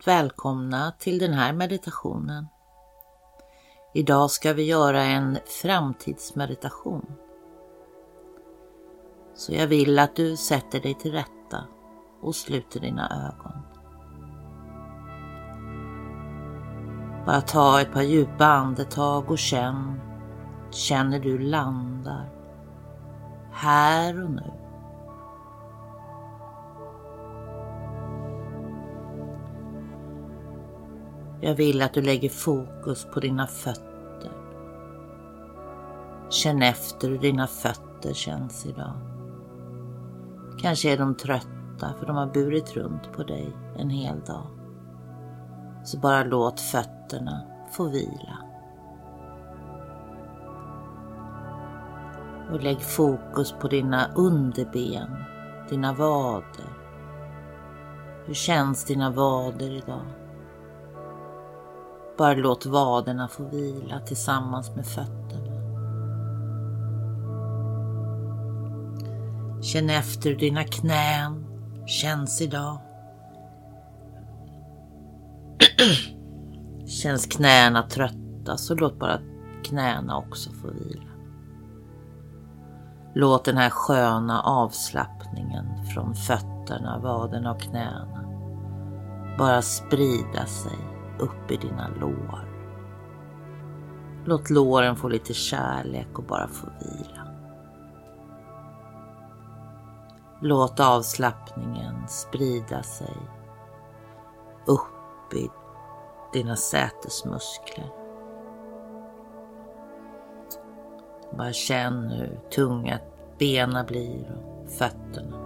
varmt välkomna till den här meditationen. Idag ska vi göra en framtidsmeditation. Så jag vill att du sätter dig till rätta och sluter dina ögon. Bara ta ett par djupa andetag och känn. Känner du landar här och nu. Jag vill att du lägger fokus på dina fötter. Känn efter hur dina fötter känns idag. Kanske är de trötta för de har burit runt på dig en hel dag. Så bara låt fötterna få vila. Och lägg fokus på dina underben, dina vader. Hur känns dina vader idag? Bara låt vaderna få vila tillsammans med fötterna. Känn efter hur dina knän känns idag. Känns knäna trötta så låt bara knäna också få vila. Låt den här sköna avslappningen från fötterna, vaderna och knäna bara sprida sig upp i dina lår. Låt låren få lite kärlek och bara få vila. Låt avslappningen sprida sig upp i dina sätesmuskler. Bara känn hur tunga benen blir och fötterna.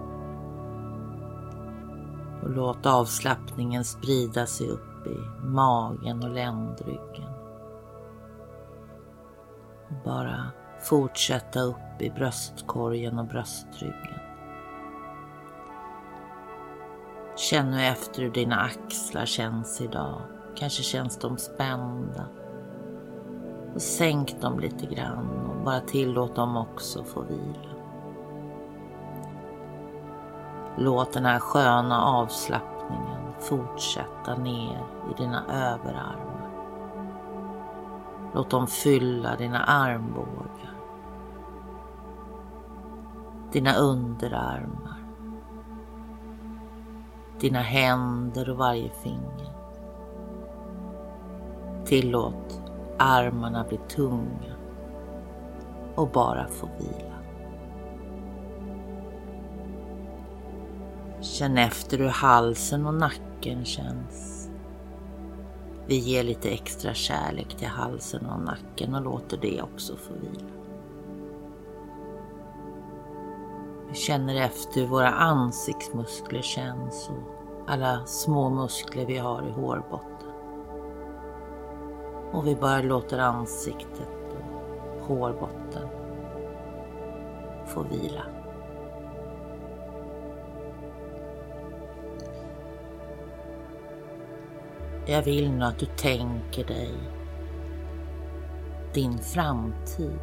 Och låt avslappningen sprida sig upp i magen och ländryggen. Och bara fortsätta upp i bröstkorgen och bröstryggen. Känn nu efter hur dina axlar känns idag. Kanske känns de spända. Och sänk dem lite grann och bara tillåt dem också få vila. Låt den här sköna avslappningen fortsätta ner i dina överarmar. Låt dem fylla dina armbågar. Dina underarmar. Dina händer och varje finger. Tillåt armarna bli tunga och bara få vila. Känn efter hur halsen och nacken nacken känns. Vi ger lite extra kärlek till halsen och nacken och låter det också få vila. Vi känner efter hur våra ansiktsmuskler känns och alla små muskler vi har i hårbotten. Och vi bara låter ansiktet och hårbotten få vila. Jag vill nu att du tänker dig din framtid.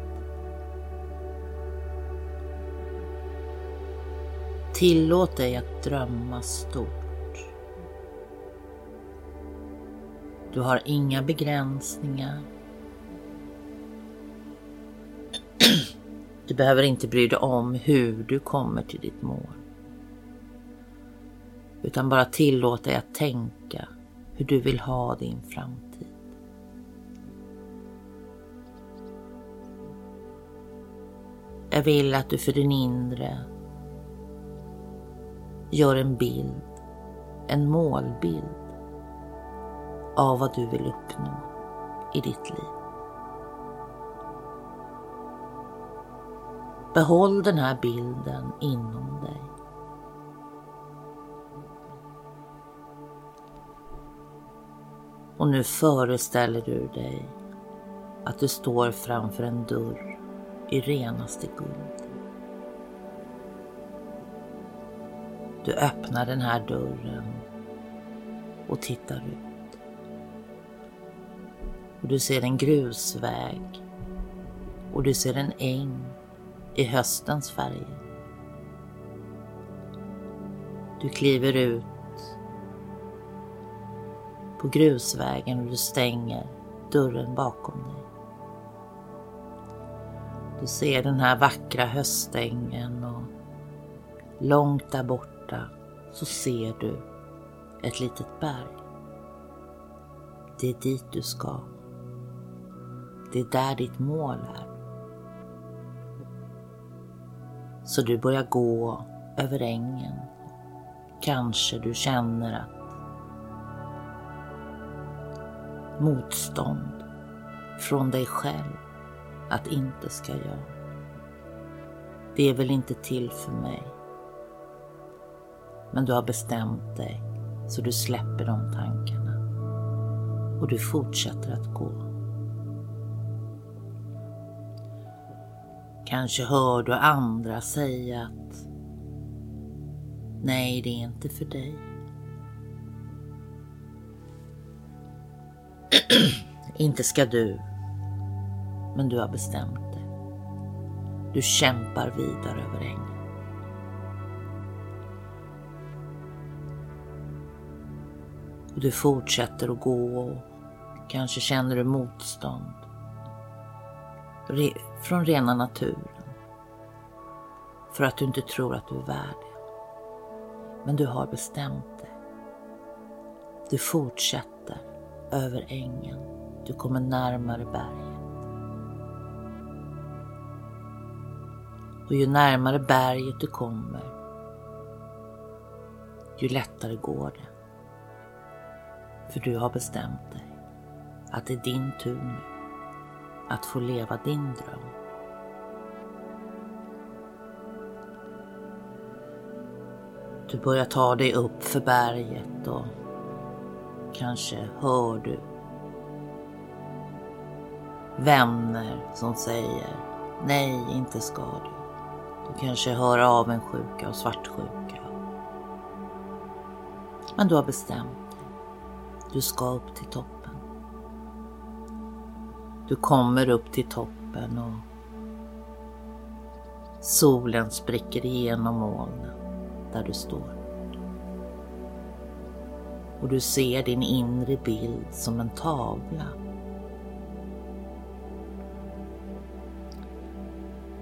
Tillåt dig att drömma stort. Du har inga begränsningar. Du behöver inte bry dig om hur du kommer till ditt mål. Utan bara tillåt dig att tänka hur du vill ha din framtid. Jag vill att du för din inre gör en bild, en målbild av vad du vill uppnå i ditt liv. Behåll den här bilden inom dig. Och nu föreställer du dig att du står framför en dörr i renaste guld. Du öppnar den här dörren och tittar ut. Och du ser en grusväg och du ser en äng i höstens färger. Du kliver ut på grusvägen och du stänger dörren bakom dig. Du ser den här vackra höstängen och långt där borta så ser du ett litet berg. Det är dit du ska. Det är där ditt mål är. Så du börjar gå över ängen. Kanske du känner att motstånd från dig själv att inte ska göra. Det är väl inte till för mig. Men du har bestämt dig så du släpper de tankarna och du fortsätter att gå. Kanske hör du andra säga att nej, det är inte för dig. inte ska du, men du har bestämt dig. Du kämpar vidare över ängen. Och du fortsätter att gå och kanske känner du motstånd från rena naturen. För att du inte tror att du är värd det. Men du har bestämt dig. Du fortsätter över ängen. Du kommer närmare berget. Och ju närmare berget du kommer, ju lättare går det. För du har bestämt dig att det är din tur nu att få leva din dröm. Du börjar ta dig upp för berget och kanske hör du vänner som säger nej, inte ska du. Du kanske hör avundsjuka och svartsjuka. Men du har bestämt dig. Du ska upp till toppen. Du kommer upp till toppen och solen spricker igenom molnen där du står. Och du ser din inre bild som en tavla.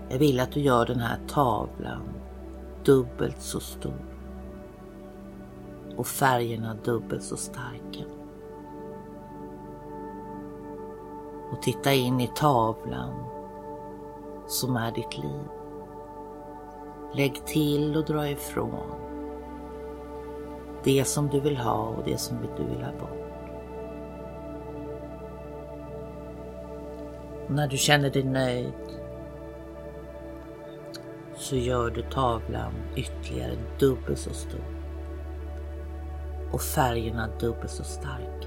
Jag vill att du gör den här tavlan dubbelt så stor och färgerna dubbelt så starka. och titta in i tavlan som är ditt liv. Lägg till och dra ifrån det som du vill ha och det som du vill ha bort. Och när du känner dig nöjd så gör du tavlan ytterligare dubbelt så stor och färgerna dubbelt så starka.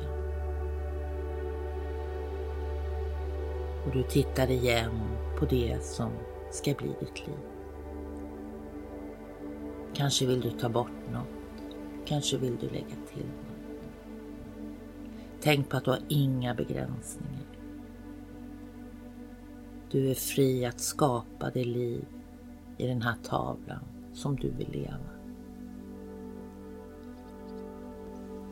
och du tittar igen på det som ska bli ditt liv. Kanske vill du ta bort något. Kanske vill du lägga till något. Tänk på att du har inga begränsningar. Du är fri att skapa det liv i den här tavlan som du vill leva.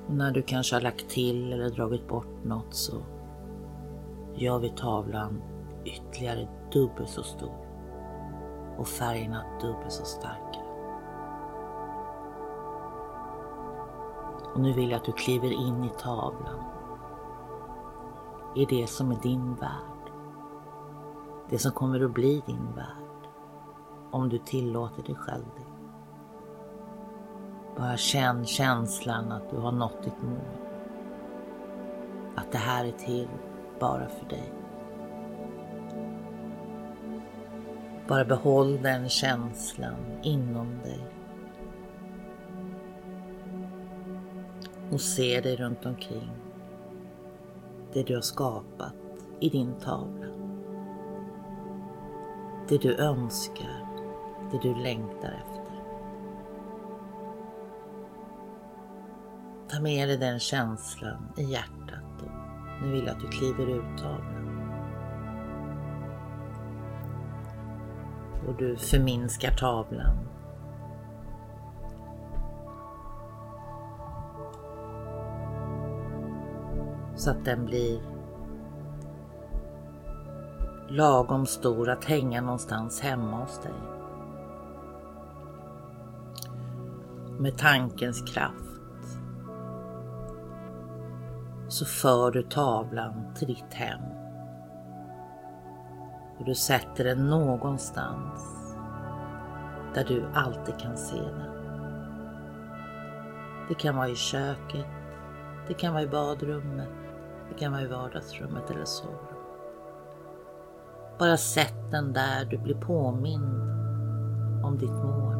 Och när du kanske har lagt till eller dragit bort något så gör vi tavlan ytterligare dubbelt så stor och färgerna dubbelt så starka. Och nu vill jag att du kliver in i tavlan. I det som är din värld. Det som kommer att bli din värld. Om du tillåter dig själv det. Bara känn känslan att du har nått ditt mål. Att det här är till bara för dig. Bara behåll den känslan inom dig. Och se dig runt omkring. Det du har skapat i din tavla. Det du önskar, det du längtar efter. Ta med dig den känslan i hjärtat och nu vill jag att du kliver ut tavlan. Och du förminskar tavlan. Så att den blir lagom stor att hänga någonstans hemma hos dig. Med tankens kraft så för du tavlan till ditt hem. Och du sätter den någonstans där du alltid kan se den. Det kan vara i köket, det kan vara i badrummet, det kan vara i vardagsrummet eller sovrummet. Bara sätt den där du blir påmind om ditt mål.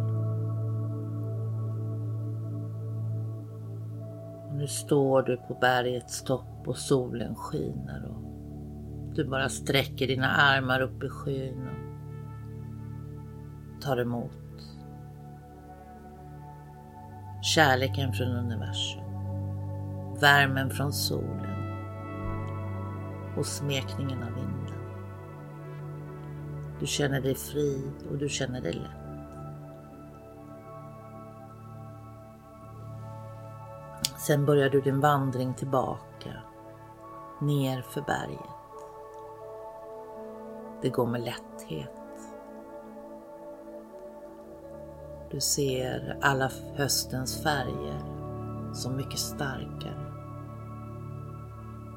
Och nu står du på bergets topp och solen skiner och du bara sträcker dina armar upp i skyn och tar emot kärleken från universum, värmen från solen och smekningen av vinden. Du känner dig fri och du känner dig lätt. Sen börjar du din vandring tillbaka ner för berget. Det går med lätthet. Du ser alla höstens färger som mycket starkare.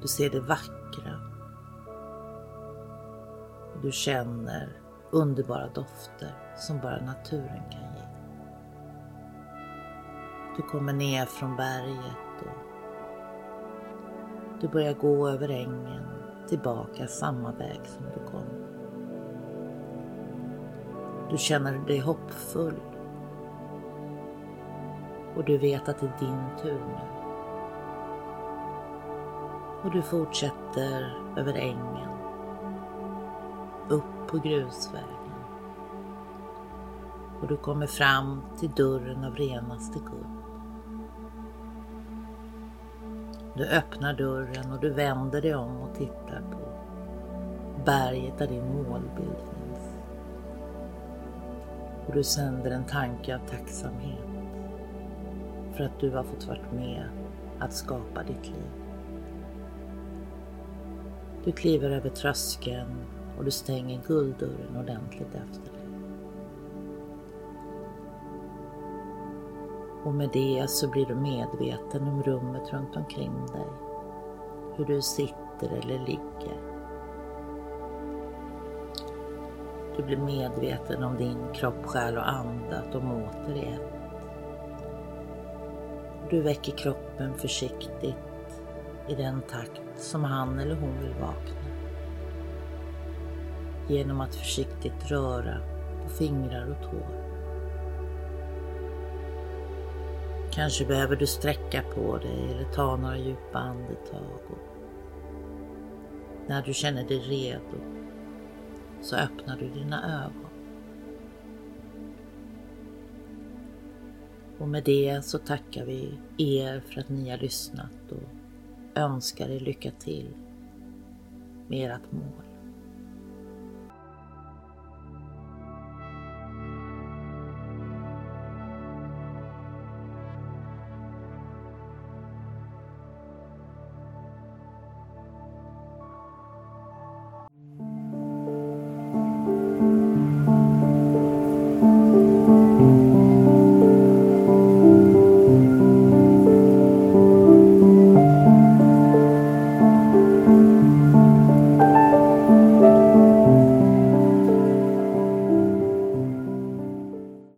Du ser det vackra. Du känner underbara dofter som bara naturen kan ge. Du kommer ner från berget och du börjar gå över ängen tillbaka samma väg som du kom. Du känner dig hoppfull och du vet att det är din tur nu. Och du fortsätter över ängen, upp på grusvägen och du kommer fram till dörren av renaste guld. Du öppnar dörren och du vänder dig om och tittar på berget där din målbild finns. Och du sänder en tanke av tacksamhet för att du har fått vara med att skapa ditt liv. Du kliver över tröskeln och du stänger gulddörren ordentligt efter dig. Och med det så blir du medveten om rummet runt omkring dig. Hur du sitter eller ligger. Du blir medveten om din kropp, själ och ande, att de åter är ett. Du väcker kroppen försiktigt i den takt som han eller hon vill vakna. Genom att försiktigt röra på fingrar och tår. Kanske behöver du sträcka på dig eller ta några djupa andetag. Och när du känner dig redo så öppnar du dina ögon. Och med det så tackar vi er för att ni har lyssnat och önskar er lycka till med ert mål.